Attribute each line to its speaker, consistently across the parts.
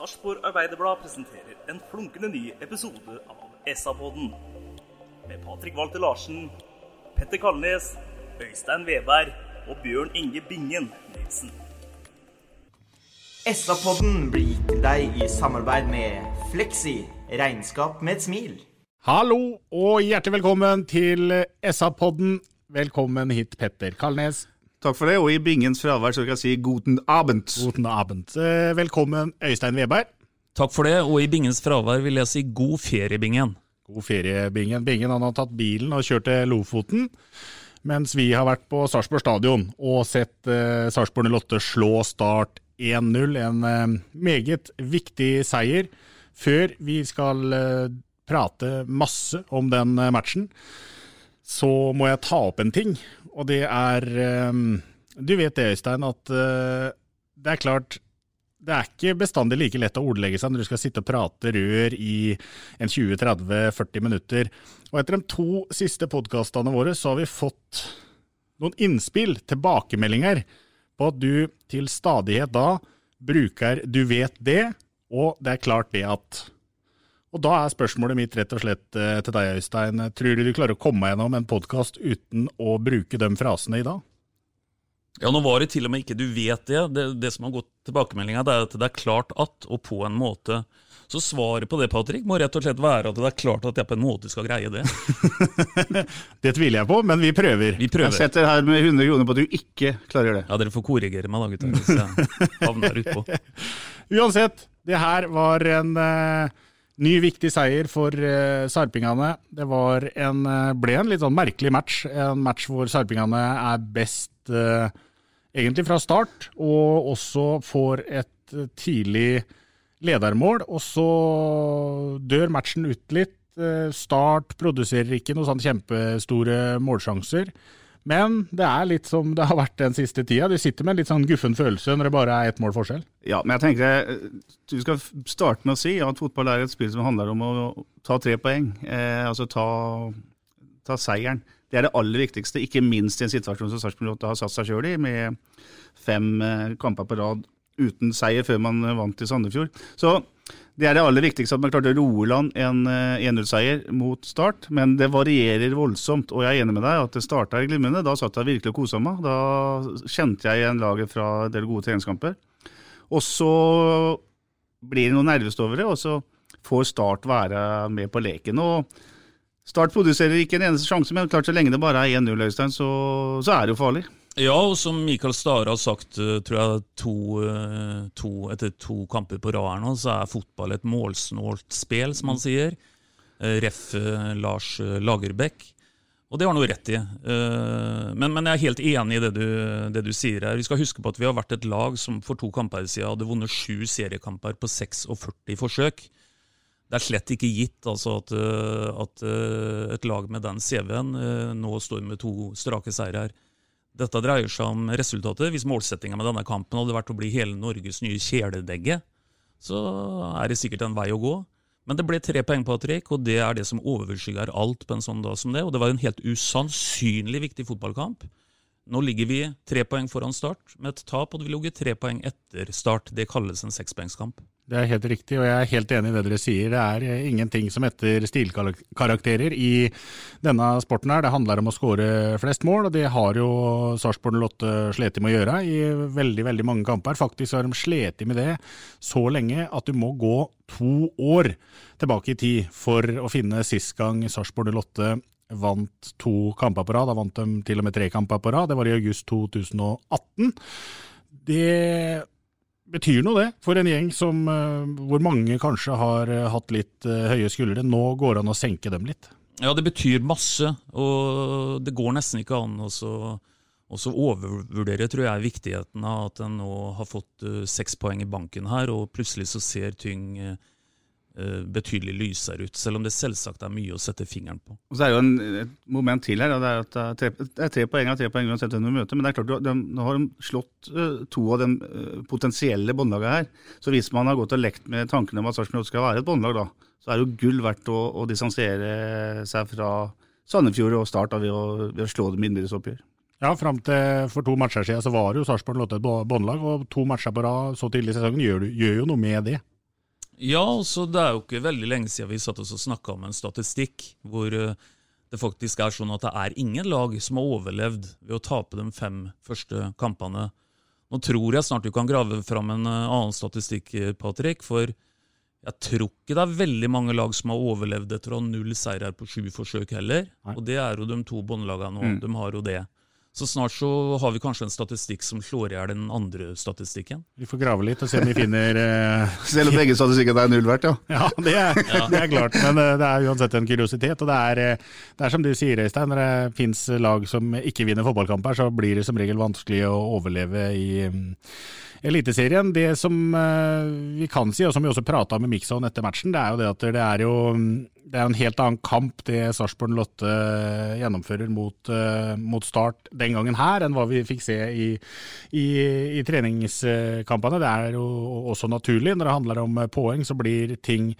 Speaker 1: Sarpsborg Arbeiderblad presenterer en flunkende ny episode av SA-podden. Med Patrik Walter Larsen, Petter Kalnes, Øystein Veberg og Bjørn Inge Bingen Nilsen.
Speaker 2: SA-podden blir gitt til deg i samarbeid med Fleksi. Regnskap med et smil.
Speaker 3: Hallo og hjertelig velkommen til SA-podden. Velkommen hit, Petter Kalnes.
Speaker 4: Takk for det, og i bingens fravær så kan jeg si guten abend.
Speaker 3: Guten Abend. Eh, Velkommen, Øystein Veberg.
Speaker 5: Takk for det, og i Bingens fravær vil jeg si god ferie, Bingen.
Speaker 3: God ferie, Bingen. Bingen han har tatt bilen og kjørt til Lofoten. Mens vi har vært på Sarpsborg stadion og sett eh, Sarpsborg 08 slå Start 1-0. En eh, meget viktig seier. Før vi skal eh, prate masse om den eh, matchen, så må jeg ta opp en ting. Og det er eh, Du vet det, Øystein, at eh, det er klart det er ikke bestandig like lett å ordlegge seg når du skal sitte og prate rør i en 20-30-40 minutter. Og etter de to siste podkastene våre så har vi fått noen innspill, tilbakemeldinger, på at du til stadighet da bruker 'du vet det', og det er klart det at Og da er spørsmålet mitt rett og slett eh, til deg, Øystein. Tror du du klarer å komme gjennom en podkast uten å bruke de frasene i dag?
Speaker 5: Ja, nå var det til og med ikke du vet det. Det, det som har gått tilbakemeldinga, er at det er klart at, og på en måte. Så svaret på det, Patrick, må rett og slett være at det er klart at jeg på en måte skal greie det.
Speaker 3: Det tviler jeg på, men vi prøver.
Speaker 5: Vi prøver.
Speaker 4: Jeg setter her med 100 kroner på at du ikke klarer det.
Speaker 5: Ja, dere får korrigere meg da, gutter, hvis jeg havner utpå.
Speaker 3: Uansett, det her var en eh, ny viktig seier for uh, sarpingene. Det en, uh, ble en litt sånn merkelig match. En match hvor sarpingene er best uh, egentlig fra start, og også får et tidlig ledermål. Og så dør matchen ut litt. Start produserer ikke noen sånn kjempestore målsjanser. Men det er litt som det har vært den siste tida. Du sitter med en litt sånn guffen følelse når det bare er ett mål forskjell.
Speaker 4: Ja, men jeg tenker eh, du skal starte med å si at fotball er et spill som handler om å ta tre poeng. Eh, altså ta, ta seieren. Det er det aller viktigste, ikke minst i en situasjon som Sarpsborg 8 har satt seg sjøl i, med fem eh, kamper på rad uten seier før man eh, vant i Sandefjord. Så det er det aller viktigste, at man klarte å roe land en eh, 1-0-seier mot Start. Men det varierer voldsomt, og jeg er enig med deg at det starta glimrende. Da satt jeg virkelig og kosa meg. Da kjente jeg igjen laget fra en del gode treningskamper. Og så blir det noe nervøst over det, og så får Start være med på leken. og Start produserer ikke en eneste sjanse, men klart så lenge det bare er 1-0, Øystein, så, så er det jo farlig.
Speaker 5: Ja, og som Mikael Stare har sagt, eh, tror jeg to, eh, to, etter to kamper på rad nå, så er fotball et målsnålt spill, som han sier. Eh, Ref. Lars Lagerbäck. Og det har han jo rett i. Men, men jeg er helt enig i det du, det du sier her. Vi skal huske på at vi har vært et lag som for to kamper siden hadde vunnet sju seriekamper på 46 forsøk. Det er slett ikke gitt altså, at, at et lag med den CV-en nå står med to strake seirer. Dette dreier seg om resultatet. Hvis målsettinga med denne kampen hadde vært å bli hele Norges nye kjæledegge, så er det sikkert en vei å gå. Men det ble tre poeng, Patrick, og det er det som overskygger alt på en sånn dag som det. Og det var en helt usannsynlig viktig fotballkamp. Nå ligger vi tre poeng foran start med et tap, og det vil ligge tre poeng etter start. Det kalles en sekspoengskamp.
Speaker 3: Det er helt riktig, og jeg er helt enig i det dere sier. Det er eh, ingenting som heter stilkarakterer i denne sporten her. Det handler om å skåre flest mål, og det har jo Sarpsborg 08 slitt med å gjøre i veldig, veldig mange kamper. Faktisk har de slitt med det så lenge at du må gå to år tilbake i tid for å finne sist gang Sarpsborg 08 vant to kamper på rad. Da vant de til og med tre kamper på rad. Det var i august 2018. Det betyr noe, det, for en gjeng som, eh, hvor mange kanskje har eh, hatt litt eh, høye skuldre. Nå går det an å senke dem litt.
Speaker 5: Ja, det betyr masse, og det går nesten ikke an å overvurdere tror jeg, viktigheten av at en nå har fått seks poeng i banken her, og plutselig så ser ting betydelig lysere ut, selv om det selvsagt er mye å sette fingeren på.
Speaker 4: Og så er jo en, et moment til her, det er at det er tre, det er tre poeng av tre poeng uansett hvem du møter. Men det er klart, de, nå har de slått uh, to av de uh, potensielle båndlagene her. Så hvis man har gått og lekt med tankene om at Sarpsborg skal være et båndlag, da, så er det jo gull verdt å, å distansiere seg fra Sandefjord og Start ved å, ved å slå dem i innbyrdes oppgjør.
Speaker 3: Ja, fram til for to matcher siden så var jo Sarpsborg Lotte et båndlag, og to matcher på rad så tidlig i sesongen gjør, gjør jo noe med det.
Speaker 5: Ja, altså det er jo ikke veldig lenge siden vi satt oss og snakka om en statistikk hvor eh, det faktisk er sånn at det er ingen lag som har overlevd ved å tape de fem første kampene. Nå tror jeg snart du kan grave fram en eh, annen statistikk, eh, Patrick. For jeg tror ikke det er veldig mange lag som har overlevd etter å ha null seier på sju forsøk heller. Nei. Og det er jo de to båndlagene nå. Mm. De har jo det. Så snart så har vi kanskje en statistikk som slår i hjel den andre statistikken.
Speaker 3: Vi får grave litt og se om vi finner uh...
Speaker 4: Selv om begge statistikkene er null verdt, ja.
Speaker 3: Ja, det er, ja. det er klart. Men uh, det er uansett en kuriositet. Og det er, uh, det er som du sier, Øystein, når det fins lag som ikke vinner fotballkamper, så blir det som regel vanskelig å overleve i um, Eliteserien. Det som uh, vi kan si, og som vi også prata med Mikson etter matchen, det er jo det at det er jo det er en helt annen kamp det Sarpsborg Lotte gjennomfører mot, uh, mot, Start den gangen her, enn hva vi fikk se i, i, i, treningskampene. Det er jo også naturlig. Når det handler om poeng, så blir ting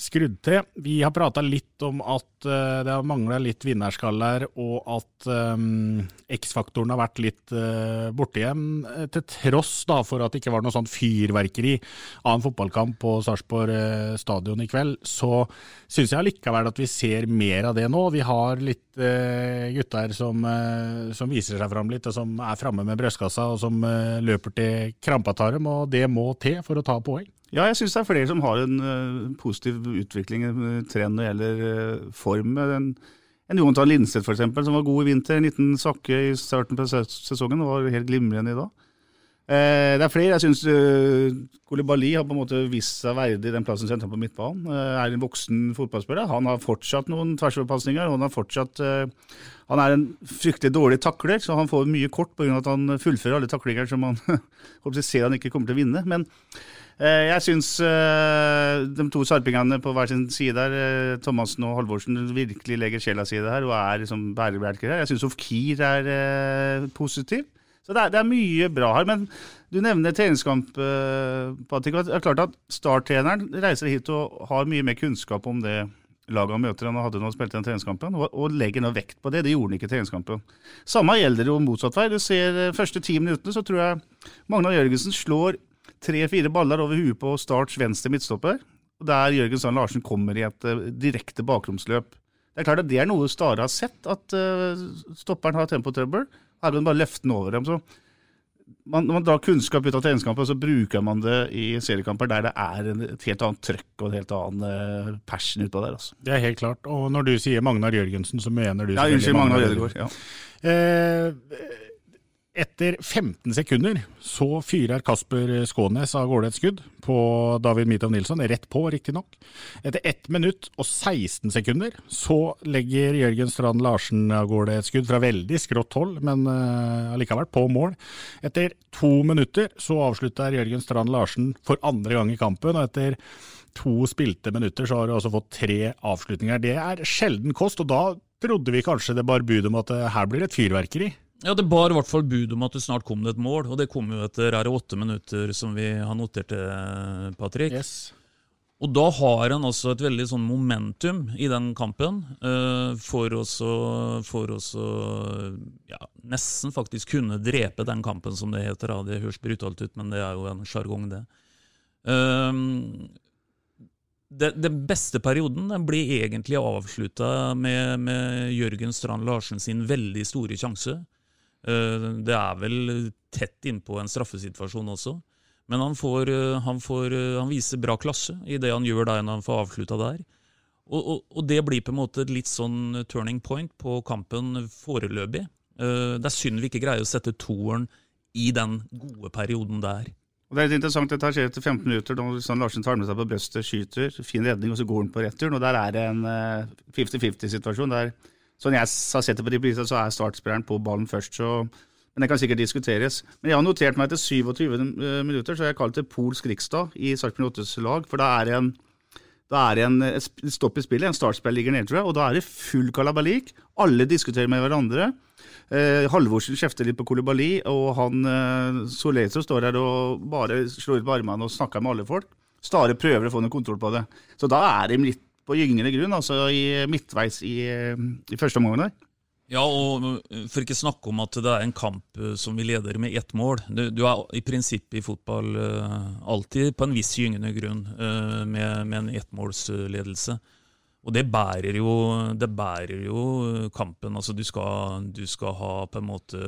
Speaker 3: skrudd til. Vi har prata litt om at uh, det har mangla litt vinnerskaller, og at um, X-faktoren har vært litt uh, borte igjen. Til tross da for at det ikke var noe sånt fyrverkeri av en fotballkamp på Sarpsborg uh, stadion i kveld, så syns jeg allikevel at vi ser mer av det nå. Vi har litt gutter som, som, viser seg fram litt, og som er framme med brystkassa, og som løper til krampatarm, og det må til for å ta poeng.
Speaker 4: Ja, jeg syns det er flere som har en uh, positiv utvikling, en uh, trend når det gjelder uh, form. En, en Jonathan Linseth f.eks., som var god i vinter. En liten sakke i starten på sesongen og var helt glimrende i dag. Uh, det er flere. Jeg syns Kolibali har på en måte vist seg verdig den plassen sentral på midtbanen. Er en voksen fotballspiller. Han har fortsatt noen tversoverpasninger. Han, har han er en fryktelig dårlig takler, så han får mye kort pga. at han fullfører alle taklinger som han ser han ikke kommer til å vinne. Men Eh, jeg syns eh, de to sarpingene på hver sin side der, eh, Thomassen og Halvorsen, virkelig legger sjela si i det her og er liksom bærebjelker her. Jeg syns Ofkir er positiv. Så det er, det er, mye bra her. Men du nevner treningskamp, Patrick. Det er klart at Start-treneren reiser hit og har mye mer kunnskap om det laget han møter enn han hadde når han spilte den treningskampen, og, og legger nå vekt på det. Det gjorde han ikke i treningskampen. Samme gjelder jo motsatt vei. Du ser første ti minuttene, så tror jeg Magnar Jørgensen slår tre-fire baller over huet på Starts venstre midtstopper, der Jørgen Sand Larsen kommer i et uh, direkte bakromsløp. Det er klart at det er noe Stare har sett, at uh, stopperen har tempotrøbbel. Her kan du bare løfte den over dem. så man, Når man drar kunnskap ut av treningskamper, så bruker man det i seriekamper der det er et helt annet trøkk og et helt annen uh, passion utpå der. Altså.
Speaker 3: Det er helt klart. Og når du sier Magnar Jørgensen, så mener du
Speaker 4: Ja, unnskyld, Magnar Jørgaard. Ja.
Speaker 3: Eh, etter 15 sekunder så fyrer Kasper Skånes av gårde et skudd på David Mitov Nilsson, rett på riktignok. Etter 1 minutt og 16 sekunder så legger Jørgen Strand Larsen av gårde et skudd fra veldig skrått hold, men uh, allikevel på mål. Etter to minutter så avslutter Jørgen Strand Larsen for andre gang i kampen, og etter to spilte minutter så har du også fått tre avslutninger. Det er sjelden kost, og da trodde vi kanskje det bar bud om at uh, her blir det et fyrverkeri.
Speaker 5: Ja, Det bar i hvert fall bud om at det snart kom det et mål, og det kom jo etter er det åtte minutter, som vi har notert til, Patrick.
Speaker 3: Yes.
Speaker 5: Og da har han altså et veldig sånn momentum i den kampen uh, for å ja, nesten faktisk kunne drepe den kampen, som det heter. Det høres brutalt ut, men det er jo en sjargong, det. Um, den beste perioden den blir egentlig avslutta med, med, Jørgen Strand Larsen sin veldig store sjanse. Uh, det er vel tett innpå en straffesituasjon også. Men han, får, uh, han, får, uh, han viser bra klasse i det han gjør der når han får avslutta der. Og, og, og, det blir på en måte et litt sånn turning point på kampen foreløpig. det er synd vi ikke greier å sette toeren i den gode perioden der.
Speaker 4: Og Det er litt interessant, dette skjer etter 15 minutter. Da Sand Larsen tar med seg på brøstet, skyter, fin redning, og så går han på returen. og Der er det en 50-50-situasjon. der Sånn jeg har sett det på de prisene, så er startspilleren på ballen først. så men det kan sikkert diskuteres. Men jeg har notert meg etter 27 minutter så har jeg kalt det polsk riksdag i Sarpsborg 8s lag. For da er det en, er en stopp i spillet, en startspill ligger nede, tror jeg, og da er det full kalabalik. Alle diskuterer med hverandre. Eh, Halvorsen kjefter litt på Kolibali, og han eh, Soleto står her og bare slår ut på armene og snakker med alle folk. Stare prøver å få noe kontroll på det. Så da er de litt på gyngende grunn, altså i midtveis i, i første omgang.
Speaker 5: Ja, og for ikke snakke om at det er en kamp eh, som vi leder med ett mål. Du, du er i prinsippet i fotball uh, alltid på en viss gyngende grunn med, med, en ettmålsledelse. Og det bærer, jo, det bærer jo kampen. Altså du skal, du skal, ha på en måte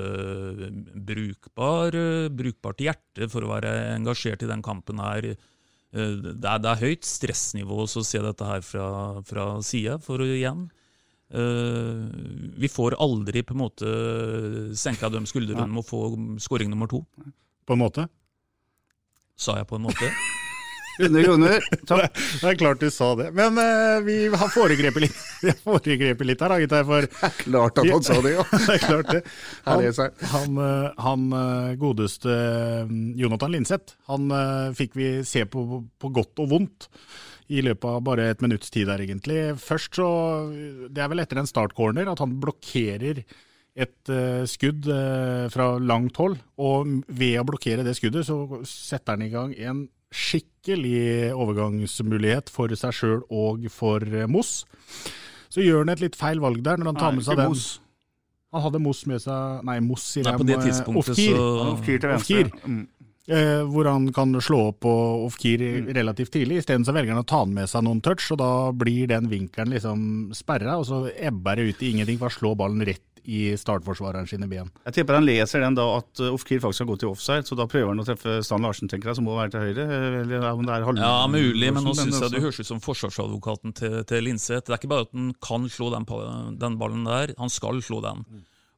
Speaker 5: brukbar, brukbart hjerte for å være engasjert i den kampen her. Det er, det er høyt stressnivå å se dette her fra, fra sida, for igjen. Vi får aldri på en måte senka de skuldrene med å få skåring nummer to.
Speaker 3: På en måte?
Speaker 5: Sa jeg på en måte?
Speaker 4: 100 kroner.
Speaker 3: Takk. Det er klart du sa det. Men uh, vi har foregrepet litt, vi har foregrepet litt her, da, gutta. For,
Speaker 4: det er klart at han sa det, ja.
Speaker 3: det er klart det. Han, han, eh, han eh, godeste Jonathan Linseth, han fikk vi se på, på godt og vondt i løpet av bare et minutts tid der, egentlig. Først så Det er vel etter en startcorner at han blokkerer et uh, skudd uh, fra langt hold, og ved å blokkere det skuddet, så setter han i gang en skikkelig overgangsmulighet for seg sjøl og for eh, Moss. Så gjør han et litt feil valg der når han tar med seg den. Han hadde Moss med seg Nei, Moss sier
Speaker 5: jeg. På det tidspunktet
Speaker 3: Ofkir.
Speaker 5: så
Speaker 4: Ofkir til venstre.
Speaker 3: Ofkir. Mm. Eh, hvor han kan slå opp på Ofkir mm. relativt tidlig. Isteden velger han å ta med seg noen touch, og da blir den vinkelen liksom sperra, og så ebber det ut i ingenting for å slå ballen rett i startforsvareren sine ben.
Speaker 4: Jeg tipper han leser den da at uh, Ofkir faktisk har gått til offside, så da prøver han å treffe Stan Larsen, tenker jeg, som må være til høyre. Eller om det er halv...
Speaker 5: Ja, mulig, men nå syns jeg du høres ut som forsvarsadvokaten til, til Linseth. Det er ikke bare at han kan slå den, den ballen der, han skal slå den.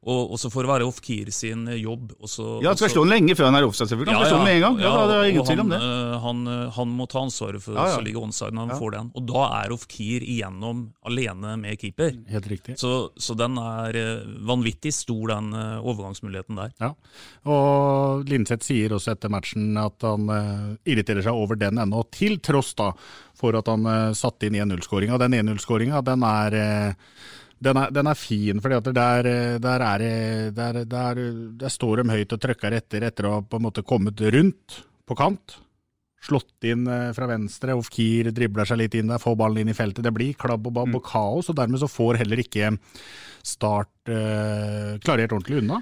Speaker 5: Og, og så får det være Ofkir sin eh, jobb. Også,
Speaker 4: ja, Han skal slå den lenge før han er offside, selvfølgelig. Han ja, skal slå den med en gang. Ja, ja det er ingen tvil om det.
Speaker 5: Eh, han, eh, han, må ta ansvaret for ja, ja. å ligge onside når han får den. Og da er Ofkir igjennom alene med keeper.
Speaker 3: Helt riktig.
Speaker 5: Så, så den er vanvittig stor, den overgangsmuligheten der.
Speaker 3: Ja, og Linseth sier også etter matchen at han irriterer seg over den ennå, til tross da for at han satte inn 1-0-skåringa. Den 1-0-skåringa, den er den er, den er, fin, for der, der, der, der, står de høyt og trykker etter etter å ha på en måte kommet rundt på kant. Slått inn eh, fra venstre, Ofkir dribler seg litt inn der, får ballen inn i feltet. Det blir klabb og babb mm. og kaos, og dermed så får heller ikke Start uh, klarert ordentlig unna.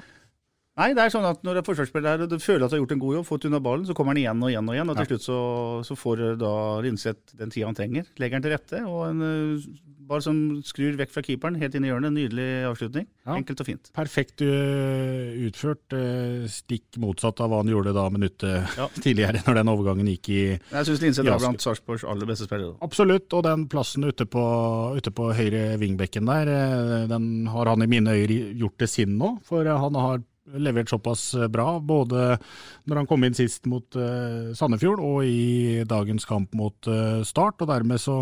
Speaker 4: Nei, det er sånn at når det er forsvarsspiller og du føler at du har gjort en god jobb, fått unna ballen, så kommer han igjen og igjen og igjen. Og til slutt så, så får da Linseth den tida han trenger. Legger han til rette. og en eh, ball som skrur vekk fra keeperen, helt inn i hjørnet. Nydelig avslutning. Ja. Enkelt og fint.
Speaker 3: Perfekt uh, utført. Uh, stikk motsatt av hva han gjorde da minuttet ja. tidligere, når den overgangen gikk i
Speaker 4: Jeg syns Linseth var blant Sarpsborgs aller beste spillere.
Speaker 3: Absolutt, og den plassen ute på, ute på høyre vingbekken der, den har han i mine øyne gjort til sin nå. For han har levert såpass eh, bra, både når han kom inn sist mot uh, Sandefjord og i dagens kamp mot uh, Start. og Dermed så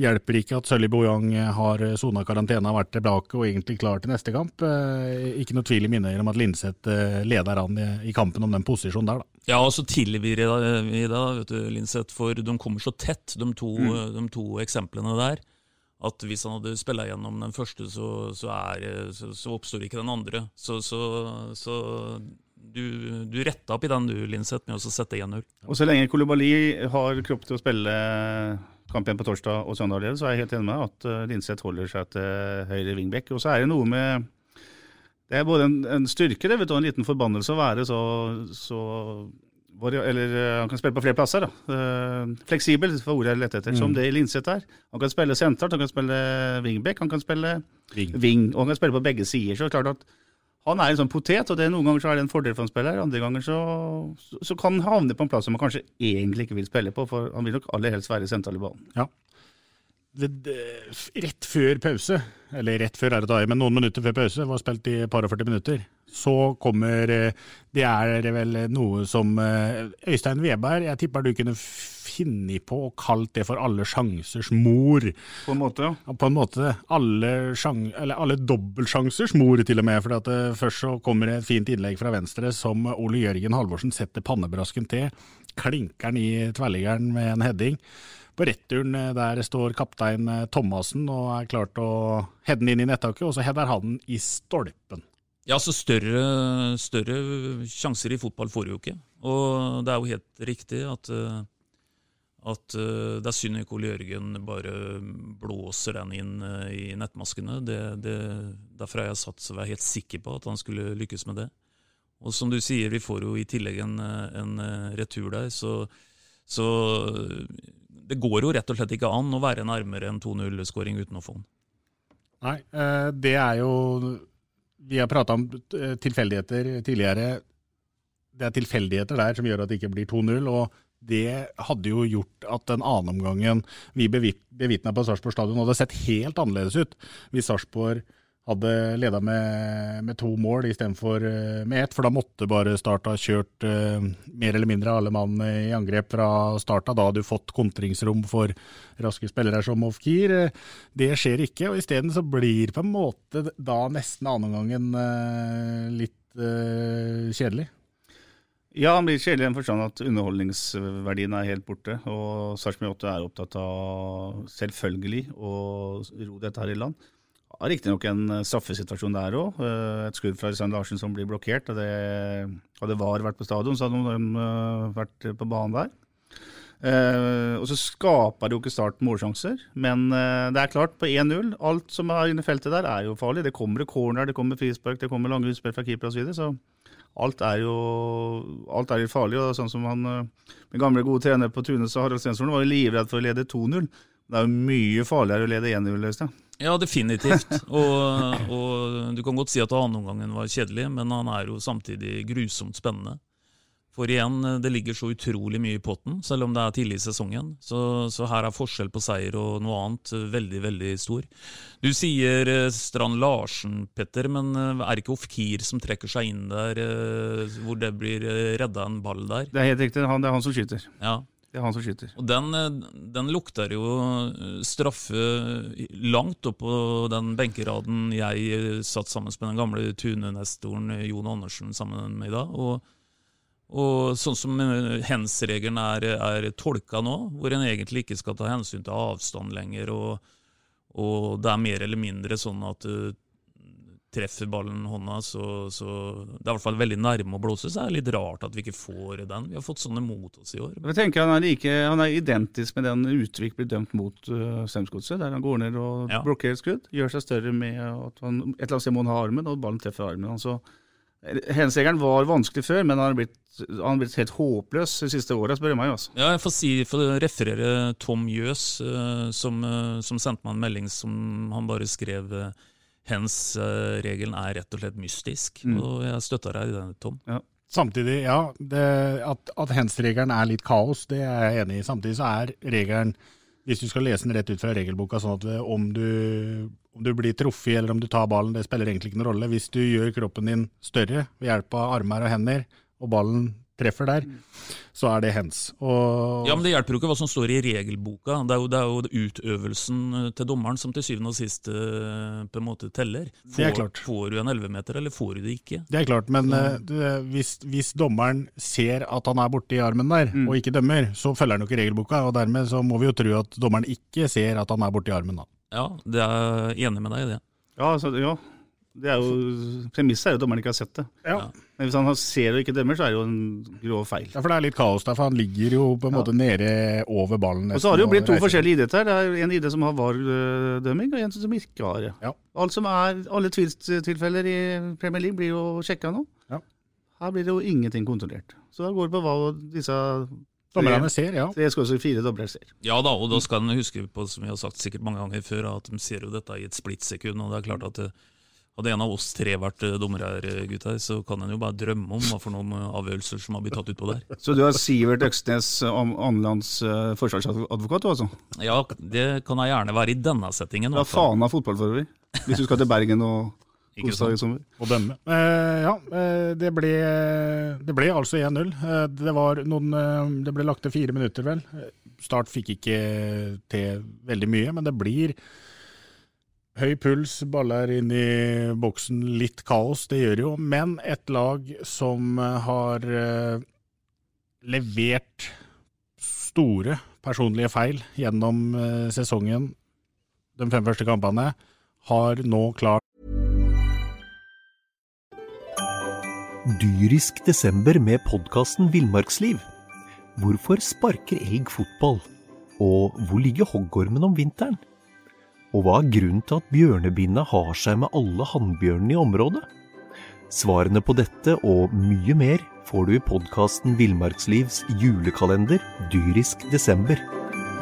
Speaker 3: hjelper ikke at Sølvi Bojang har sona karantene, har vært tilbake og egentlig klar til neste kamp. Ikke noe tvil i mine om at Linseth leder an i, i, kampen om den posisjonen der. da.
Speaker 5: Ja, og så tilvirrer vi da, vet du, Linseth, for de kommer så tett, de to, mm. de to eksemplene der at hvis han hadde spilla gjennom den første, så, så, er, så, så, oppstår ikke den andre. Så, du, du retta opp i den du, Linseth, med å sette 1-0.
Speaker 4: Og så lenge Kolibali har kropp til å spille kamp igjen på torsdag og søndag, så er jeg helt enig med at uh, Linseth holder seg til høyre wingback. Og så er det noe med Det er både en, en styrke det, vet du, og en liten forbannelse å være så eller eh, han kan spille på flere plasser. da. Eh, fleksibel var ordet jeg lette etter. Som
Speaker 3: Mm.
Speaker 4: det Linseth er. Han kan spille sentralt, han kan spille wingback, han kan spille
Speaker 3: Wing.
Speaker 4: wing, og han kan spille på begge sider. Så det er klart at han er en sånn potet, og det er noen ganger så er det en fordel for en spiller. Andre ganger så, så, så kan han havne på en plass som han kanskje egentlig ikke vil spille på, for han vil nok aller helst være sentral i ballen.
Speaker 3: Ja. Det, det, rett før pause, eller rett før er det da, men noen minutter før pause, var spilt i par og 40 minutter, så kommer eh, Det er vel noe som eh, Øystein Weberg, jeg tipper du kunne funnet på og kalt det for alle sjansers mor.
Speaker 4: På en måte, ja.
Speaker 3: På en måte. Alle, sjang, eller alle dobbeltsjansers mor, til og med. For at, eh, først så kommer det et fint innlegg fra venstre som Ole Jørgen Halvorsen setter pannebrasken til. Klinker den i tverrliggeren med en heading. På returen der står kaptein Thomassen og er klar til å heade den inn i nettaket, og så header han i stolpen.
Speaker 5: Ja, så større, større sjanser i fotball får du jo ikke. Og det er jo helt riktig at, eh, at eh, det er synd ikke Ole Jørgen bare blåser den inn eh, i nettmaskene. Det, det, derfor har jeg satt så er helt sikker på at han skulle lykkes med det. Og som du sier, vi får jo i tillegg en, en retur der, så, så det går jo rett og slett ikke an å være nærmere en 2-0-skåring uten å få den.
Speaker 3: Nei, det er jo Vi har prata om eh, tilfeldigheter tidligere. Det er tilfeldigheter der som gjør at det ikke blir 2-0. og det hadde jo gjort at den andre omgangen vi bevitna på Sarpsborg stadion hadde sett helt annerledes ut hvis Sarpsborg hadde leda med, med to mål istedenfor uh, med ett. For da måtte bare Start ha kjørt eh, mer eller mindre alle mann i angrep fra starta. Da hadde du fått kontringsrom for raske spillere som Ofkir. Eh, det skjer ikke, og isteden så blir på en måte da nesten annenomgangen uh, litt eh, kjedelig.
Speaker 4: Ja, han blir kjedelig i den forstand at underholdningsverdien er helt borte. Og Sarpsborg 8 er opptatt av selvfølgelig å ro dette her i land. Har riktignok en eh, straffesituasjon der òg. Et skudd fra Øystein Larsen som blir blokkert. og det, Hadde VAR vært på stadion, så hadde de eh, vært på banen der. Eh, og så skaper det jo ikke Start målsjanser, men eh, det er klart, på 1-0 Alt som er inne i feltet der, er jo farlig. Det kommer corner, det kommer frispark, det kommer lange utspill fra keeper osv. Så, videre, så alt er jo alt er jo farlig. og sånn som han, eh, Min gamle, gode trener på Tunes, Harald Stensvold, var jo livredd for å lede 2-0. Det er jo mye farligere å lede 1-0. Øystein.
Speaker 5: Ja, definitivt. Og, og du kan godt si at annenomgangen var kjedelig, men han er jo samtidig grusomt spennende. For igjen, det ligger så utrolig mye i potten, selv om det er tidlig i sesongen. Så, så her er forskjell på seier og noe annet veldig, veldig stor. Du sier eh, Strand Larsen, Petter, men eh, er det ikke Ofkir som trekker seg inn der, eh, hvor det blir redda en ball der?
Speaker 4: Det er helt riktig, han, det er han som skyter.
Speaker 5: Ja.
Speaker 4: Det er han som skyter.
Speaker 5: Og den, den lukter jo straffe langt opp på den benkeraden jeg satt sammen med den gamle Tune-nestoren Jon Andersen sammen med i dag. Og, og sånn som hens-regelen er, er tolka nå, hvor en egentlig ikke skal ta hensyn til avstand lenger, og, og det er mer eller mindre sånn at treffer ballen hånda, så, så det er i hvert fall veldig nærme å blåse. Så er det litt rart at vi ikke får den. Vi har fått sånne mot oss i år.
Speaker 4: Jeg tenker Han er, like, han er identisk med den Utvik blir dømt mot uh, Strømsgodset, der han går ned og
Speaker 5: Ja.
Speaker 4: blokkerer skudd. Gjør seg større med at han et eller annet sted må han ha armen, og ballen treffer armen. Altså, Hensegeren var vanskelig før, men han har blitt, han har blitt helt håpløs de siste åra, spør du meg. Altså.
Speaker 5: Ja, jeg får, si, får referere Tom Jøs, eh, som, eh, som sendte meg en melding som han bare skrev eh, uh, regelen er rett og slett mystisk.
Speaker 3: Mm.
Speaker 5: Og jeg støtter deg i den, Tom.
Speaker 3: Samtidig, ja, det, at, at hens-regelen er litt kaos, det er jeg enig i. Samtidig så er regelen, hvis du skal lese den rett ut fra regelboka, sånn at om du, om du blir truffet eller om du tar ballen, det spiller egentlig ikke noen rolle. Hvis du gjør kroppen din større ved hjelp av armer og hender, og ballen treffer der, så er det hens. Og,
Speaker 5: Ja, men Det hjelper jo ikke hva som står i regelboka. Det er jo, det er jo utøvelsen eh, til dommeren som til syvende og sist eh, på en måte teller. Får,
Speaker 3: Det er klart.
Speaker 5: får du en 11-meter, eller får du det ikke?
Speaker 3: Det er klart, men det- hvis, hvis dommeren ser at han er borti armen der, og ikke dømmer, så følger han jo ikke regelboka, og dermed så må vi jo tro at dommeren ikke ser at han er borti armen. da.
Speaker 5: Ja, det er jeg enig med deg i det.
Speaker 4: Ja, altså, ja. Det er jo, Premisset er jo at dommeren ikke har sett det.
Speaker 3: Ja.
Speaker 4: Men hvis han ser og ikke dømmer, så er det jo en grov feil.
Speaker 3: Ja, for det er litt kaos der, for han ligger jo på en måte nede over ballen.
Speaker 4: Og så har det jo blitt to forskjellige idretter. Det er en idrett som har VAR-dømming, og en som ikke har det.
Speaker 3: Ja.
Speaker 4: Alt som er, Alle tvilstilfeller i Premier League blir jo sjekka nå.
Speaker 3: Ja.
Speaker 4: Her blir det jo ingenting kontrollert. Så da går det på hva disse
Speaker 3: Dommerne ser, ja.
Speaker 4: Tre skal også fire dommere ser.
Speaker 5: Ja da, og da skal en huske på, som vi har sagt sikkert mange ganger før, at de ser jo dette i et splittsekund. Og det er klart at eh, hadde en av oss tre vært dommere dommer her, eh, gutter, så kan en jo bare drømme om hva for noen eh, avgjørelser som har blitt tatt utpå der.
Speaker 4: Så du har Sivert Øksnes, annenlands forsvarsadvokat, du altså?
Speaker 5: Ja, det kan jeg gjerne være i denne settingen. Ja,
Speaker 4: Hva faen av fotball for øvrig? Hvis du skal til Bergen og
Speaker 5: Ikke
Speaker 4: i sommer.
Speaker 3: å dømme. Eh, ja, eh, det ble, det ble altså 1-0. Eh, det, eh, det ble lagt til fire minutter, vel. Eh, Start fikk ikke til veldig mye, men det blir høy puls, baller inn i boksen, litt kaos, det gjør jo. Men et lag som eh, har eh, levert store personlige feil gjennom eh, sesongen, de fem første kampene, har nå klart
Speaker 6: Dyrisk desember med podkasten Villmarksliv. Hvorfor sparker elg fotball? Og hvor ligger hoggormen om vinteren? Og hva er grunnen til at bjørnebinna har seg med alle hannbjørnene i området? Svarene på dette og mye mer får du i podkasten Villmarkslivs julekalender Dyrisk desember,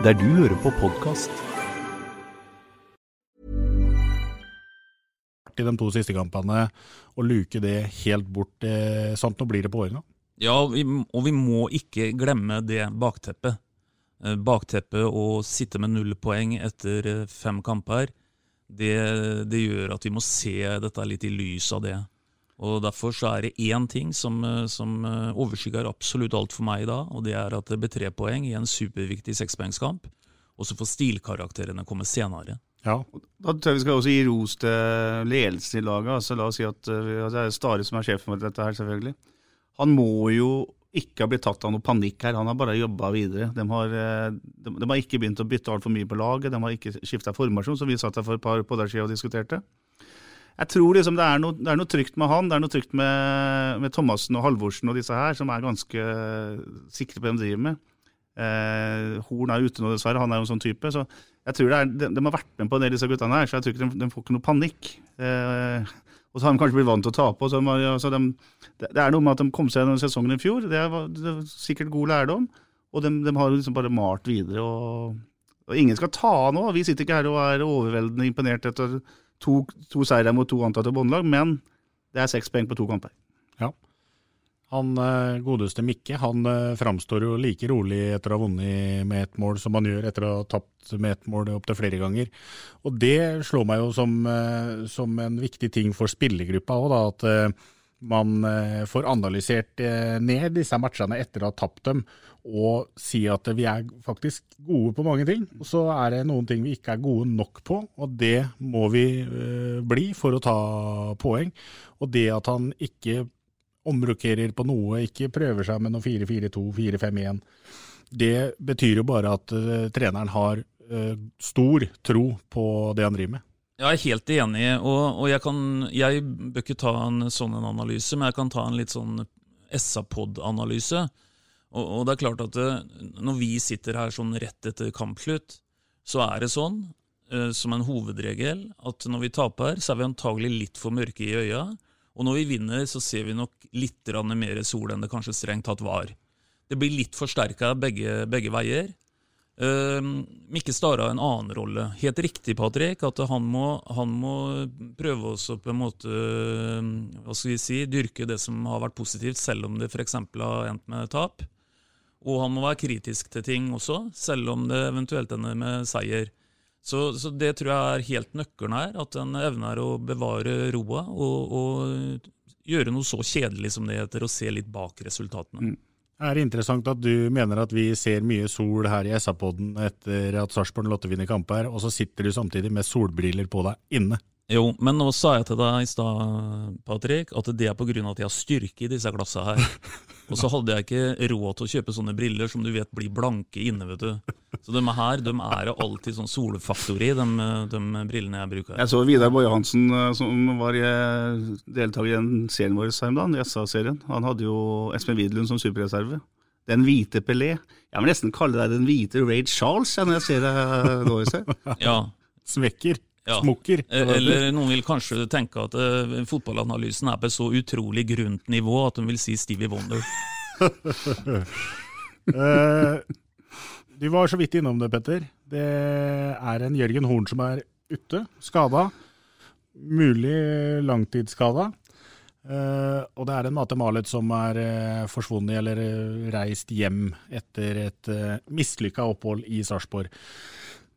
Speaker 6: der du hører på podkast.
Speaker 3: i de to siste kampene og luke det helt bort. Eh, sant, nå blir det på årene.
Speaker 5: Ja, og vi må ikke glemme det bakteppet. Eh, Bakteppet å sitte med null poeng etter eh, fem kamper, det, det gjør at vi må se dette litt i lys av det. Og Derfor så er det én ting som, eh, som overskygger absolutt alt for meg i dag, og det er at det blir tre poeng i en superviktig sekspoengskamp. Og så får stilkarakterene komme senere.
Speaker 3: Ja.
Speaker 4: Da tror jeg vi skal også gi ros til ledelsen i laget. Altså, la oss si at altså, Det er Stare som er sjefen for dette her, selvfølgelig. Han må jo ikke har blitt tatt av noe panikk her, han har bare jobba videre. De har, eh, de, de har ikke begynt å bytte altfor mye på laget, de har ikke skifta formasjon, som vi satt her for et par podder siden og diskuterte. Jeg tror liksom det er, noe, det er noe trygt med han, det er noe trygt med, med Thomassen og Halvorsen og disse her, som er ganske sikre på det de driver med. Eh, Horn er ute nå, dessverre. Han er jo en sånn type. Så jeg tror det er, de, de har vært med på en del disse guttene her, så jeg tror ikke de, de får ikke noe panikk. Eh, og så har de kanskje blitt vant til å tape. Så de, altså de, det, er noe med at de kom seg gjennom sesongen i fjor. Det var, det var sikkert god lærdom. Og de, de har liksom bare malt videre. Og, og ingen skal ta nå. Vi sitter ikke her og er overveldende imponert etter to, to seire mot to antatte båndlag, men det er seks poeng på to kamper.
Speaker 3: Ja. Han eh, godeste Mikke han eh, framstår jo like rolig etter å ha vunnet med ett mål som han gjør etter å ha tapt med ett mål opptil flere ganger. Og det slår meg jo som, eh, som en viktig ting for spillergruppa òg, at man får analysert ned disse matchene etter å ha tapt dem, og si at vi er faktisk gode på mange ting. Og så er det noen ting vi ikke er gode nok på, og det må vi bli for å ta poeng. Og det at han ikke omrokerer på noe, ikke prøver seg med noe 4-4-2, 4-5-1. Det betyr jo bare at uh, treneren har uh, stor tro på det han driver med.
Speaker 5: Jeg er helt enig, og, og jeg, kan, jeg bør ikke ta en sånn en analyse, men jeg kan ta en litt sånn SA-pod-analyse. Og, og det er klart at det, når vi sitter her sånn rett etter kampslutt, så er det sånn, uh, som en hovedregel, at når vi taper, så er vi antagelig litt for mørke i øya. Og når vi vinner, så ser vi nok litt mer sol enn det kanskje strengt tatt var. Det blir litt forsterka begge, begge veier. Uh, Mikke Stare har en annen rolle. Helt riktig, Patrick, at han må, han må prøve å på en måte uh, hva skal vi si, dyrke det som har vært positivt, selv om det f.eks. har endt med tap. Og han må være kritisk til ting også, selv om det eventuelt ender med seier. Så, så det tror jeg er helt nøkkelen her, at en evner å bevare roa og, og gjøre noe så kjedelig som det heter, og se litt bak resultatene.
Speaker 3: Det er interessant at du mener at vi ser mye sol her i SA-podden etter at Sarpsborg Lotte vinner kamper, og så sitter du samtidig med solbriller på deg inne.
Speaker 5: Jo, men nå sa jeg til deg i stad, Patrick, at det er pga. at jeg har styrke i disse glassene her. Og så hadde jeg ikke råd til å kjøpe sånne briller som du vet blir blanke inne, vet du. Så de her de er alltid sånn solfaktor i, de, de brillene jeg bruker.
Speaker 4: Jeg så Vidar Boje Hansen, eh, som var deltaker i den serien vår her om dagen, SA-serien. Han hadde jo Espen Widlund som superreserve. Den hvite Pelé. Jeg vil nesten kalle deg den hvite Raid Charles jeg, når jeg ser deg nå.
Speaker 5: Ja.
Speaker 3: Svekker.
Speaker 5: Ja.
Speaker 3: smokker.
Speaker 5: Eh, Eller noen vil kanskje tenke at uh, fotballanalysen er på et så utrolig grunt nivå at de vil si Stevie Wonder.
Speaker 3: uh, du var så vidt innom det, Petter. Det er en Jørgen Horn som er ute, skada. Mulig langtidsskada. Uh, og det er en Mate Malet som er uh, forsvunnet eller eh, reist hjem etter et uh, mislykka opphold i Sarpsborg.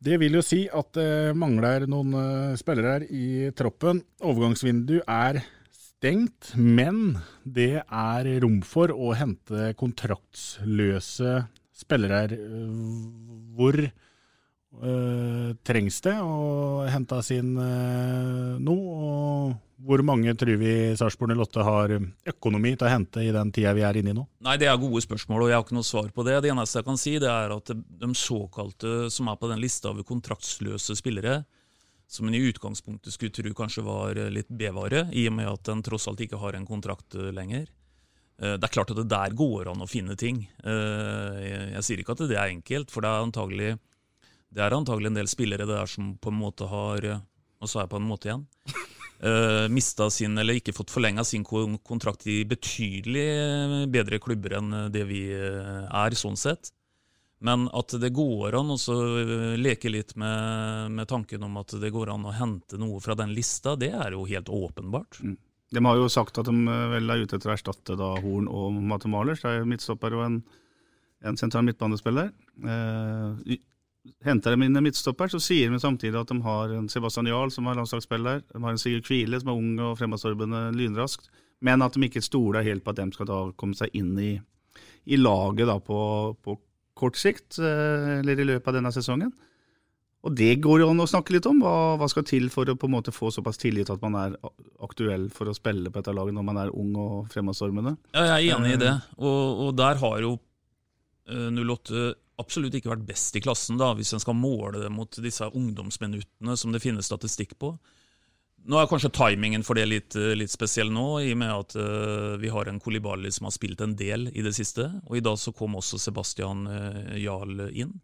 Speaker 3: Det vil jo si at det mangler noen eh, spillere her i troppen. Overgangsvindu er stengt, men det er rom for å hente kontraktsløse spillere her. Hvor øh, trengs det å hente inn øh, noe? Og hvor mange tror vi Sarpsborg 08 har økonomi til å hente i den tida vi er inne i nå?
Speaker 5: Nei, Det er gode spørsmål, og jeg har ikke noe svar på det. Det eneste jeg kan si, det er at de såkalte som er på den lista over kontraktsløse spillere, som en i utgangspunktet skulle tro kanskje var litt B-vare, i og med at den tross alt ikke har en kontrakt eh, lenger. Eh, Det er klart at det der går an å finne ting. Eh, Jeg sier ikke at det er enkelt, for det er antagelig, det er antagelig en del spillere der som på en måte har Nå sa jeg på en måte igjen. Uh, mista sin, eller ikke fått forlenga sin kontrakt i betydelig eh, bedre klubber enn det vi eh, er, sånn sett. Men at det går an å eh, leke litt med, med tanken om at det går an å hente noe fra den lista, det er jo helt åpenbart.
Speaker 4: De har jo sagt at de eh, vel er ute etter å erstatte da Horn og Mate Malers. Det er jo midtstopper og en, en sentral midtbanespiller. Eh, henter de inn en midtstopper, så sier de samtidig at de har en Sebastian Jarl som er landslagsspiller. De har en Sigurd Kvile som er ung og fremadstormende lynraskt. Men at de ikke stoler helt på at de skal da komme seg inn i, i laget da på, på kort sikt, eh, eller i løpet av denne sesongen. Og det går jo an å snakke litt om. Hva, hva skal til for å på en måte få såpass tillit at man er aktuell for å spille på dette laget når man er ung og fremadstormende?
Speaker 5: Ja, jeg er enig i det, og, og der har jo 08 absolutt ikke vært best i klassen, da, hvis en skal måle det mot disse ungdomsminuttene som det finnes statistikk på. Nå er kanskje timingen for det litt, eh, litt spesiell nå, i og med at uh, vi har en Kolibali som har spilt en del i det siste. Og i dag så kom også Sebastian uh, Jarl inn.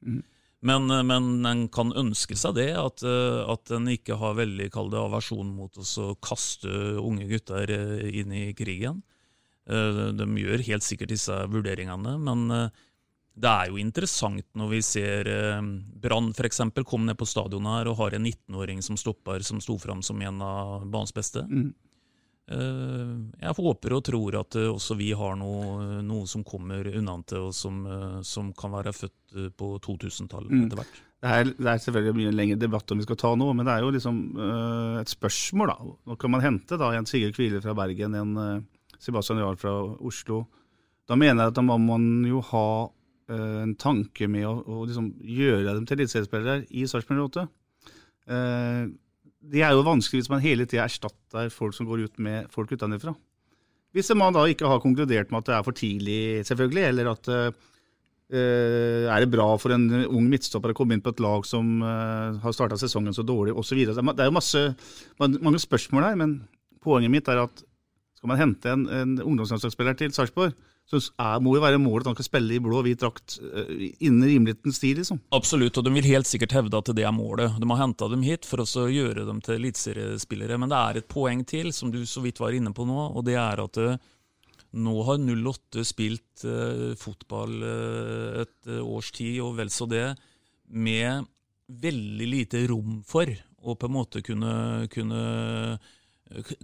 Speaker 5: Men, uh, men en kan ønske seg det, at, uh, at en ikke har veldig kall det aversjon mot å kaste unge gutter eh, inn i krigen. Eh, De gjør helt sikkert disse vurderingene, men eh, det er jo interessant når vi ser eh, Brann f.eks. kom ned på stadionet her og har en 19-åring som stopper, som sto fram som en av banens beste.
Speaker 4: Mm.
Speaker 5: Eh, Jeg håper og tror at eh, også vi har noe, noe som kommer unnantil, og som, eh, som kan være født på 2000-tallet
Speaker 4: Mm.
Speaker 5: etter hvert.
Speaker 4: Det er, det er selvfølgelig mye lengre debatt om vi skal ta nå, men det er jo liksom uh, et spørsmål. da. Nå kan man hente da en Sigurd Kvile fra Bergen, en uh, Sebastian Jarl fra Oslo. Da mener jeg at da må man jo ha en tanke med å, å liksom gjøre dem til eliteseriespillere i Sarpsborg 8. Eh, det er jo vanskelig hvis man hele tida erstatter folk som går ut med folk utenfra. Hvis man da ikke har konkludert med at det er for tidlig, selvfølgelig, eller at Eh, er det bra for en ung midtstopper å komme inn på et lag som uh, har starta sesongen så dårlig, osv. Det er jo masse, mange spørsmål her, men poenget mitt er at skal man hente en, en ungdomslandslagsspiller til Sarpsborg, så er, må jo være målet at han skal spille i blå og hvit drakt eh, innen rimelighetens tid, liksom.
Speaker 5: Absolutt, og de vil helt sikkert hevde at det er målet. De har henta dem hit for å gjøre dem til eliteseriespillere. Men det er et poeng til, som du så vidt var inne på nå, og det er at eh, nå har 08 spilt uh, fotball uh, et års tid, og vel så det, med veldig lite rom for å på en måte kunne, kunne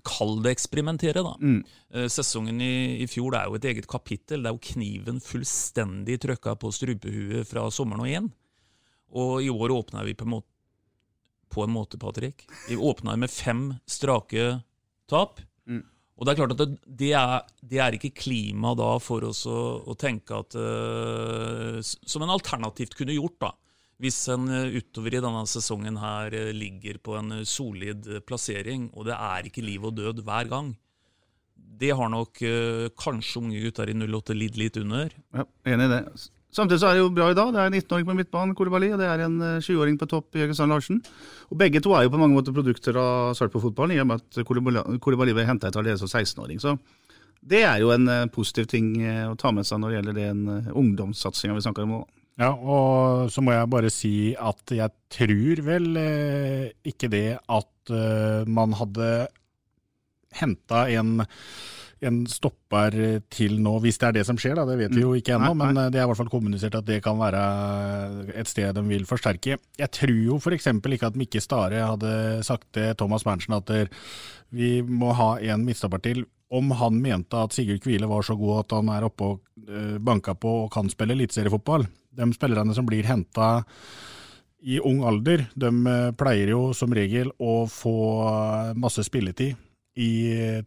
Speaker 5: Kall det eksperimentere, da.
Speaker 4: Mm.
Speaker 5: Eh, Sesongen i, i fjor det er jo et eget kapittel. Det er jo kniven fullstendig trøkka på strupehuet fra sommeren og inn. Og i år åpna vi på en måte, på en måte Patrick. Vi åpna med fem strake tap.
Speaker 4: Mm.
Speaker 5: Og det er klart at det, det, er, det er ikke klima da for oss å, å tenke at uh, Som en alternativt kunne gjort, da. Hvis en eh, utover i denne sesongen her eh, ligger på en eh, solid plassering, og det er ikke liv og død hver gang. Det har nok kanskje unge gutter i 08 lidd litt under.
Speaker 4: Ja, enig i det. Samtidig så er det jo bra i dag. Det er en 19-åring på midtbanen, Kolibali, og det er en eh, 20-åring på topp, Jørgen Strand Larsen. Og begge to er jo på mange måter produkter av Sarpsborg-fotballen, i og med at Kolibali- ble henta ut allerede som 16-åring. Så det er jo en positiv ting å ta med seg når det gjelder den ungdomssatsinga vi snakker om nå.
Speaker 3: Ja, og så må jeg bare si at jeg tror vel eh, ikke det at eh, man hadde henta en, en stopper til nå, hvis det er det som skjer, da, det vet vi jo ikke ennå,
Speaker 4: Mm.
Speaker 3: Men eh, det er i hvert fall kommunisert at det kan være et sted de vil forsterke. Jeg tror jo f.eks. ikke at Mikke Stare hadde sagt til Thomas Berntsen at vi må ha en midtstopper til. Om han mente at Sigurd Kvile var så god at han er oppe og banka på og kan spille eliteseriefotball. De spillerne som blir henta i ung alder, de eh, pleier jo som regel å få masse spilletid i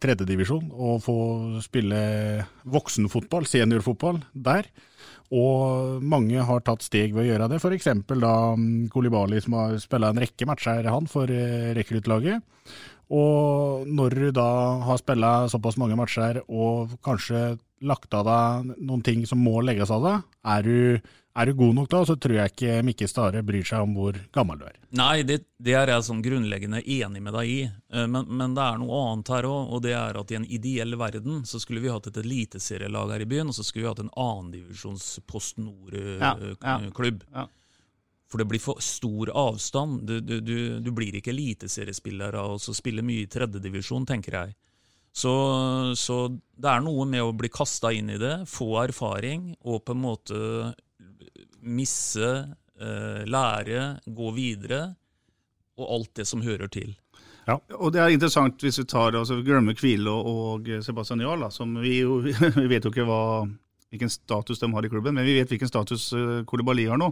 Speaker 3: tredjedivisjon og få spille voksenfotball, seniorfotball, der. Og mange har tatt steg ved å gjøre det, f.eks. da mm, Kolibali som har spilla en rekke matcher han for eh, rekruttlaget. Og når du da har spilla såpass mange matcher og kanskje lagt av deg noen ting som må legges av deg, er du, er du god nok da, så tror jeg ikke Mikke Stare bryr seg om hvor gammel du er.
Speaker 5: Nei, det, det er jeg sånn grunnleggende enig med deg i. Eh, Men, men det er noe annet her òg, og det er at i en ideell verden så skulle vi hatt et eliteserielag her i byen, og så skulle vi hatt en annendivisjons Post
Speaker 4: Ja, ja. Ja.
Speaker 5: For det blir for stor avstand. Du, du, du, du blir ikke eliteseriespiller av å spille mye i tredjedivisjon, tenker jeg. Så, så det er noe med å bli kasta inn i det, få erfaring og på en måte misse, eh, lære, gå videre, og alt det som hører til. Ja.
Speaker 4: Og det er interessant hvis vi tar altså, glemmer Kvile og, og Sebastian Jarl, som vi jo vi vet jo ikke hva, hvilken status de har i klubben, men vi vet hvilken status uh, Kolibali har nå.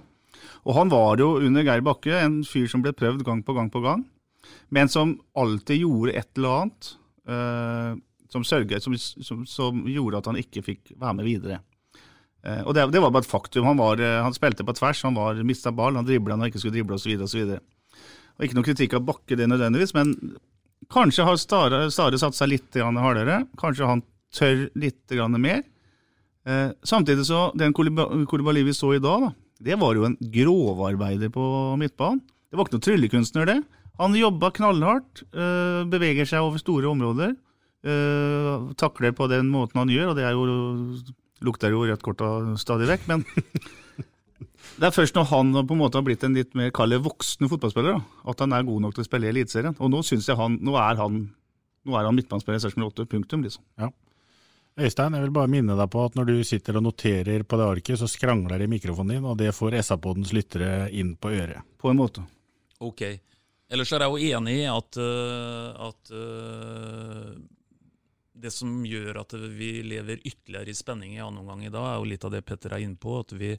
Speaker 4: Og han var jo under Geir Bakke en fyr som ble prøvd gang på gang på gang, men som alltid gjorde et eller annet eh, som, sørget, som, som, som gjorde at han ikke fikk være med videre. Eh, og det, det var bare et faktum. Han, var, eh, han spilte på tvers, han var mista ball, han dribla når han ikke skulle drible osv. osv. Ikke noe kritikk av Bakke det nødvendigvis, men kanskje har Stare, satt seg litt hardere. Kanskje han tør litt mer. Eh, samtidig så, den Kolibali vi så i dag, da, det var jo en grovarbeider på midtbanen. Det var ikke noen tryllekunstner, det. Han jobba knallhardt, beveger seg over store områder. takler på den måten han gjør, og det er jo, lukter jo rødt kort stadig vekk. Men det er først når han på en måte har blitt en litt mer kall voksne voksen fotballspiller, da, at han er god nok til å spille i Eliteserien. Og nå synes jeg han, nå er han, nå er han midtbanespiller i Sarpsborg 8, punktum, liksom.
Speaker 3: Ja. Øystein, jeg vil bare minne deg på at når du sitter og noterer på det arket, så skrangler det i mikrofonen din, og det får SA-podens lyttere inn på øret.
Speaker 4: På en måte.
Speaker 5: Ok. Ellers er jeg jo enig i at, øh, at øh, det som gjør at vi lever ytterligere i spenning i annen omgang i dag, er jo litt av det Petter er inne på. At vi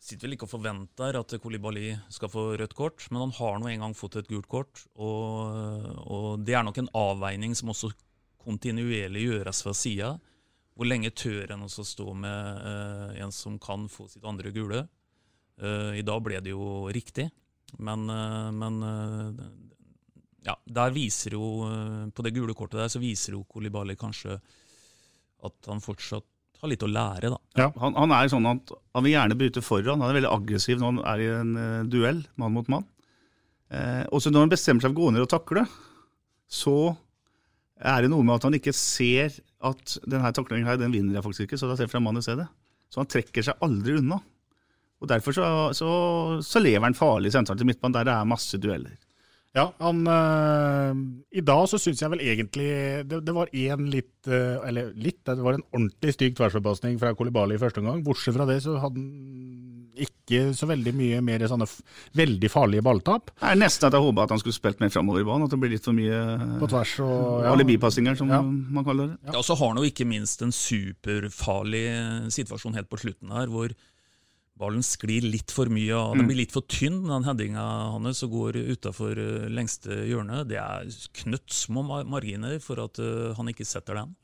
Speaker 5: sitter vel ikke og forventer at Kolibali skal få rødt kort, men han har nå en gang fått et gult kort. Og, og det er nok en avveining som også kontinuerlig gjøres fra sida. Hvor lenge tør en også stå med uh, en som kan få sitt andre gule? Uh, I dag ble det jo riktig, men, uh, men ja, der viser jo eh, På det gule kortet der så viser jo Kolibali kanskje at han fortsatt har litt å lære, da.
Speaker 4: Han, han er sånn at han vil gjerne bryte foran. Han er veldig aggressiv når han er i en uh, duell, mann mot mann. Eh, også når han bestemmer seg for å gå ned og takle, så er det noe med at han ikke ser at denne taklingen her, den vinner jeg faktisk ikke, så da ser jeg mannen i stedet. Så han trekker seg aldri unna. Og Derfor så, så, så lever han farlig sentralt til midtbanen, der det er masse dueller.
Speaker 3: Ja, han øh, I dag så syns jeg vel egentlig det, det var én litt øh, Eller litt, det var en ordentlig stygg tverrforbasning fra Kolibali i første omgang. Bortsett fra det så hadde han ikke så veldig mye mer sånne f veldig farlige balltap.
Speaker 4: Det er nesten at jeg håpa at han skulle spilt mer framover i banen, at det blir litt for mye
Speaker 3: På tvers og ja.
Speaker 4: alibipassinger, som
Speaker 3: Ja.
Speaker 4: man kaller det.
Speaker 5: Ja, og så har han jo ikke minst en superfarlig situasjon helt på slutten her, hvor ballen sklir litt for mye av. Den
Speaker 4: Mm.
Speaker 5: blir litt for tynn, den headinga hans, og går utafor lengste hjørne. Det er knøttsmå mar- marginer for at eh, han ikke setter den.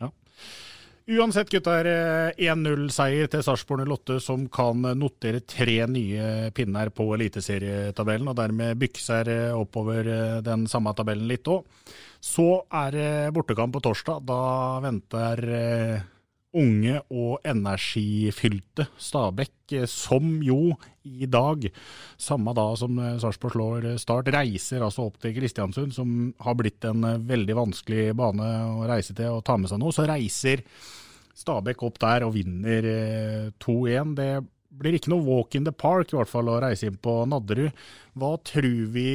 Speaker 3: Uansett, gutter. eh, 1-0-seier til Sarpsborg 08, som kan notere tre nye pinner på eliteserietabellen, og dermed bykke seg eh, oppover eh, den samme tabellen litt òg. Så er det bortekamp på torsdag. Da venter eh, unge og energifylte Stabæk, eh, som jo i dag, samme da som eh, Sarpsborg slår eh, Start, reiser altså opp til Kristiansund, som har blitt en veldig vanskelig bane å reise til og ta med seg noe. Så reiser Stabæk opp der og vinner eh, 2-1. Det blir ikke noe walk in the park, i hvert fall å reise inn på Nadderud. Hva tror vi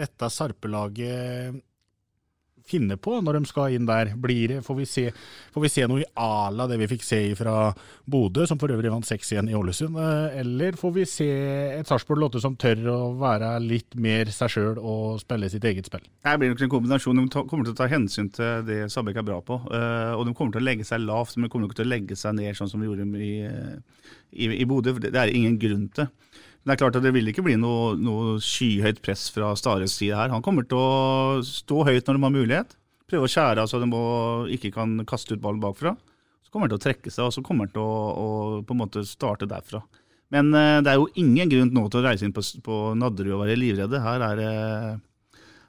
Speaker 3: dette Sarpelaget finner på når de skal inn der? Blir får, vi se, får vi se noe i ala det vi fikk se fra Bodø, som for øvrig vant 6 igjen i Ålesund? eh, Eller får vi se et Sarpsborg Lotte som tør å være litt mer seg sjøl og spille sitt eget spill?
Speaker 4: Det blir nok en kombinasjon. De kommer til å ta hensyn til det Sabek er bra på. eh, og de kommer til å legge seg lavt, men de kommer ikke til å legge seg ned sånn som de gjorde i, i, i Bodø. det er ingen grunn til. Men det er klart at det vil ikke bli noe, noe skyhøyt press fra Stares side her. Han kommer til å stå høyt når de har mulighet. Prøve å skjære av så de må, ikke kan kaste ut ballen bakfra. Så kommer han til å trekke seg, og så kommer han til å, å på en måte starte derfra. Men eh, det er jo ingen grunn nå til å reise inn på, på Nadderud og være livredde. Her er det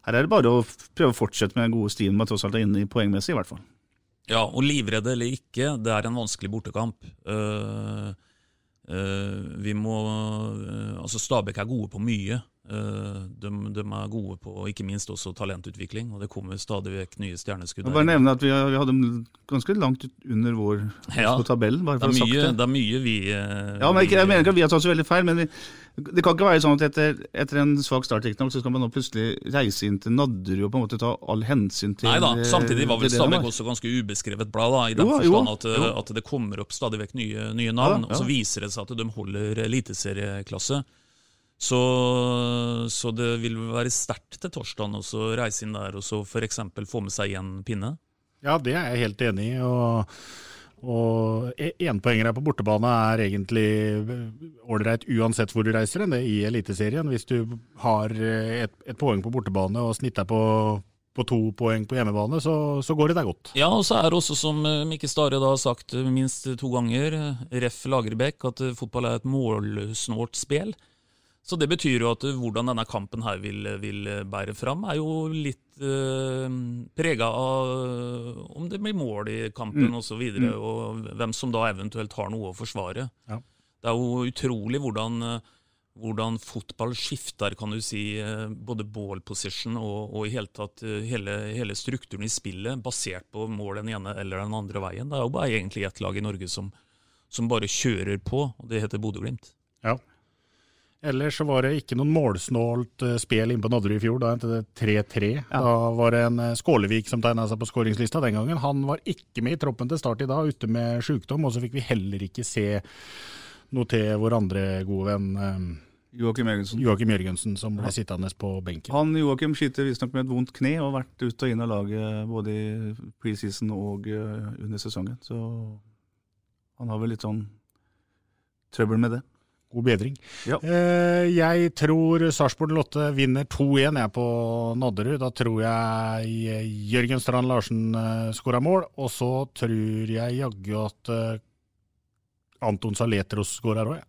Speaker 4: her er det bare å prøve å fortsette med den gode stilen man tross alt er inne i poengmessig, i hvert fall.
Speaker 5: Ja, og livredde eller ikke, det er en vanskelig bortekamp. Eh, eh, vi må eh, Altså, Stabæk er gode på mye. Eh, de, de er gode på ikke minst også talentutvikling, og det kommer stadig vekk nye stjerneskudd.
Speaker 4: Jeg bare nevne at vi, vi hadde dem ganske langt under vår
Speaker 5: Ja,
Speaker 4: på tabellen, bare for å ha sagt det.
Speaker 5: det er mye vi eh,
Speaker 4: Ja, men ikke, Jeg mener ikke at vi har tatt så veldig feil, men vi, det kan ikke være sånn at etter, etter en svak start riktignok, så skal man nå plutselig reise inn til Nadderud og på en måte ta all hensyn til
Speaker 5: Nei da,
Speaker 4: eh,
Speaker 5: samtidig var vel Stabæk også ganske ubeskrevet blad, da, i den forstand at,
Speaker 4: jo.
Speaker 5: at det kommer opp stadig vekk nye, nye navn.
Speaker 4: Ja, ja.
Speaker 5: Og så viser det seg at de holder eliteserieklasse. Så, så det vil være sterkt til torsdag å reise inn der og så f.eks. få med seg én pinne.
Speaker 3: Ja, det er jeg helt enig i. og og Enpoengere på bortebane er egentlig ålreit uansett hvor du reiser hen, i Eliteserien. Hvis du har et, et poeng på bortebane og snitter på, på to poeng på hjemmebane, så, så går det deg godt.
Speaker 5: Ja, og så er det også, som eh, Mikke Stare da har sagt minst to ganger, eh, ref. Lagerbäck, at eh, fotball er et målsnålt spill. Så det betyr jo at hvordan denne kampen her vil, vil bære fram, er jo litt eh, prega av om det blir mål i kampen
Speaker 7: Mm.
Speaker 5: og så videre,
Speaker 7: Mm.
Speaker 5: og hvem som da eventuelt har noe å forsvare.
Speaker 3: Ja.
Speaker 5: Det er jo utrolig hvordan, hvordan fotball skifter, kan du si, eh, både ball position og, og i hele tatt eh, hele, hele strukturen i spillet, basert på mål den ene eller den andre veien. Det er jo bare egentlig ett lag i Norge som, som bare kjører på, og det heter Bodø-Glimt.
Speaker 3: Ja. Ellers så var det ikke noen målsnålt spel inne på Nadderud i fjor. Da endte det 3-3. Da var det en eh, Skålevik som tegna seg på skåringslista den gangen. Han var ikke med i troppen til start i dag, ute med sjukdom. Og så fikk vi heller ikke se noe til vår andre gode venn eh,
Speaker 4: Joakim Jørgensen.
Speaker 3: Joakim Jørgensen, som ble sittende på benken.
Speaker 4: Han Joakim sliter visstnok med et vondt kne og har vært ut og inn av laget både i preseason og eh, under sesongen. Så han har vel litt sånn trøbbel med det.
Speaker 3: God bedring.
Speaker 4: Ja.
Speaker 3: Eh, jeg tror Sarpsborg Lotte vinner 2-1 jeg på Nadderud. Da tror jeg eh, Jørgen Strand Larsen uh, skåra mål, og så tror jeg jaggu at eh, Anton Saletros skårer òg, jeg.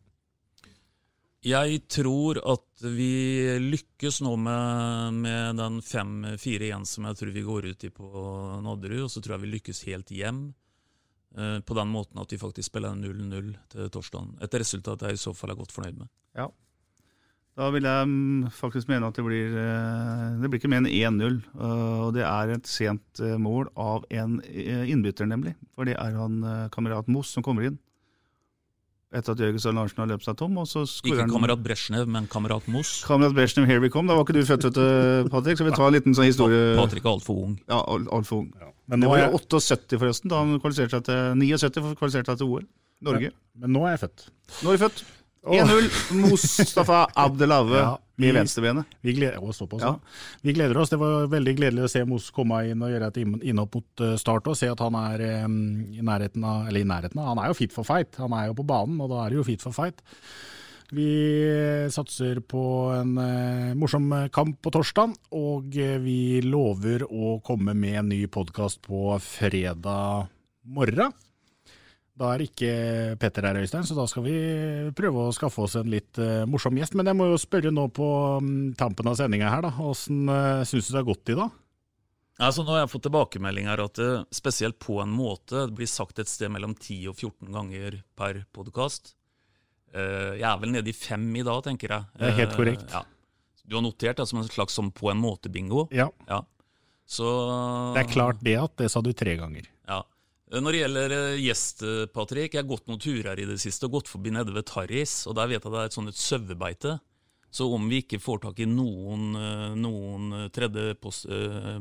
Speaker 5: Jeg tror at vi lykkes nå med, med den 5-4-1 som jeg tror vi går ut i på Nadderud, og så tror jeg vi lykkes helt hjem. Eh, På den måten at vi faktisk spiller 0-0 til torsdagen. Et resultat jeg i så fall er godt fornøyd med.
Speaker 4: Ja. Da vil jeg mm, faktisk mene at det blir eh, Det blir ikke mer enn 1-0. eh, Og det er et sent mål av en innbytter, nemlig. For det er han kamerat Moss som kommer inn. Etter at Jørgen Strand Larsen har løpt seg tom. og så
Speaker 5: Ikke
Speaker 4: han-
Speaker 5: kamerat Bresjnev, men kamerat Moss.
Speaker 4: Kamerat Bresjnev, here we come. Da var ikke du født, vet du, Patrick. Så vi tar en liten sånn historie.
Speaker 5: Patrick er altfor ung.
Speaker 4: Ja, alt- altfor ung.
Speaker 3: Men
Speaker 4: det var jo
Speaker 3: jeg-
Speaker 4: 78 forresten, da han kvalifiserte seg til 79 for kvalifiserte seg til OL. Norge.
Speaker 3: Men nå er jeg født.
Speaker 4: Nå er du født. 1-0. Mustafa Abdelave
Speaker 3: Ja,
Speaker 4: i venstrebenet.
Speaker 3: Vi gleder, å, såpass,
Speaker 4: Ja.
Speaker 3: vi gleder oss. Det var veldig gledelig å se Mos komme inn og gjøre et inn- innhopp mot eh, Start og se at han er um, i nærheten av Eller i nærheten av, han er jo fit for fight. Han er jo på banen, og da er det jo fit for fight. Vi satser på en eh, morsom kamp på torsdag, og eh, vi lover å komme med en ny podkast på fredag morgen. Da er ikke Petter her, Øystein, så da skal vi prøve å skaffe oss en litt eh, morsom gjest. Men jeg må jo spørre nå på mm, tampen av sendinga her, da. Åssen uh, syns du det har gått i dag?
Speaker 5: Altså, nå har jeg fått tilbakemelding her at det, spesielt på en måte blir sagt et sted mellom 10 og 14 ganger per podkast. Jeg er vel nede i fem i dag, tenker jeg.
Speaker 3: Det er helt
Speaker 5: Eh,
Speaker 3: korrekt.
Speaker 5: ja. Du har notert det som en slags som på en måte-bingo?
Speaker 3: Ja.
Speaker 5: Så
Speaker 3: Det er klart det at det sa du tre ganger.
Speaker 5: Ja. Når det gjelder eh, gjest, eh, Patrick, jeg har gått noen turer i det siste og gått forbi nede ved Tarris, og der vet jeg det er et sånt et sauebeite. Så om vi ikke får tak i noen, eh, noen tredje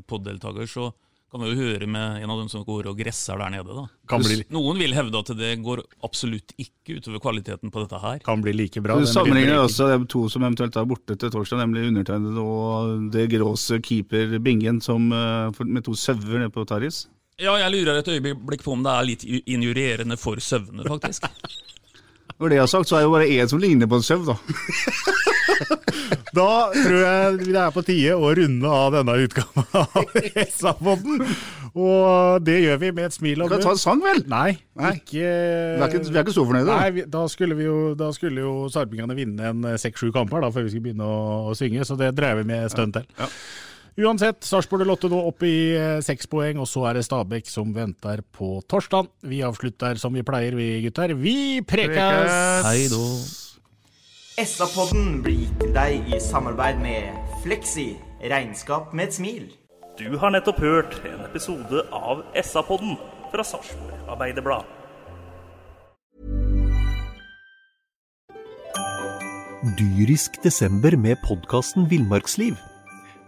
Speaker 5: poddeltaker, så kan vi jo høre med en av dem som går og gresser der nede. da.
Speaker 3: Bli...
Speaker 5: Noen vil hevde at det går absolutt ikke utover kvaliteten på dette her.
Speaker 3: Kan bli like bra.
Speaker 4: Du sammenligner også de to som eventuelt er borte til torsdag, nemlig undertegnet og det gråse keeper Bingen som, med to sauer nede på Taris.
Speaker 5: Ja, jeg lurer et øyeblikk på om det er litt injurierende for søvnene, faktisk.
Speaker 4: Når det er sagt, så er det jo bare én som ligner på en sau, da.
Speaker 3: da tror jeg det er på tide å runde av denne utgaven av SA-podden. Og det gjør vi med et smil
Speaker 4: Kan vi ta en sang, vel?
Speaker 3: Nei. Nei. Ikke,
Speaker 4: vi, er ikke, vi er ikke så fornøyde.
Speaker 3: Nei, da skulle, vi jo, da skulle jo sarpingene vinne en seks-sju kamper da, før vi skulle begynne å, å, synge, så det dreier vi med en stund til. Ja. Ja. Uansett, Sarpsborg Lotte nå opp i eh, seks poeng, og så er det Stabæk som venter på torsdag. Vi avslutter som vi pleier, vi gutter. Vi prekes!
Speaker 5: Hei då.
Speaker 2: SA-podden blir gitt til deg i samarbeid med Fleksi regnskap med et smil.
Speaker 1: Du har nettopp hørt en episode av SA-podden fra Sarpsborg Arbeiderblad.
Speaker 6: Dyrisk desember med podkasten Villmarksliv.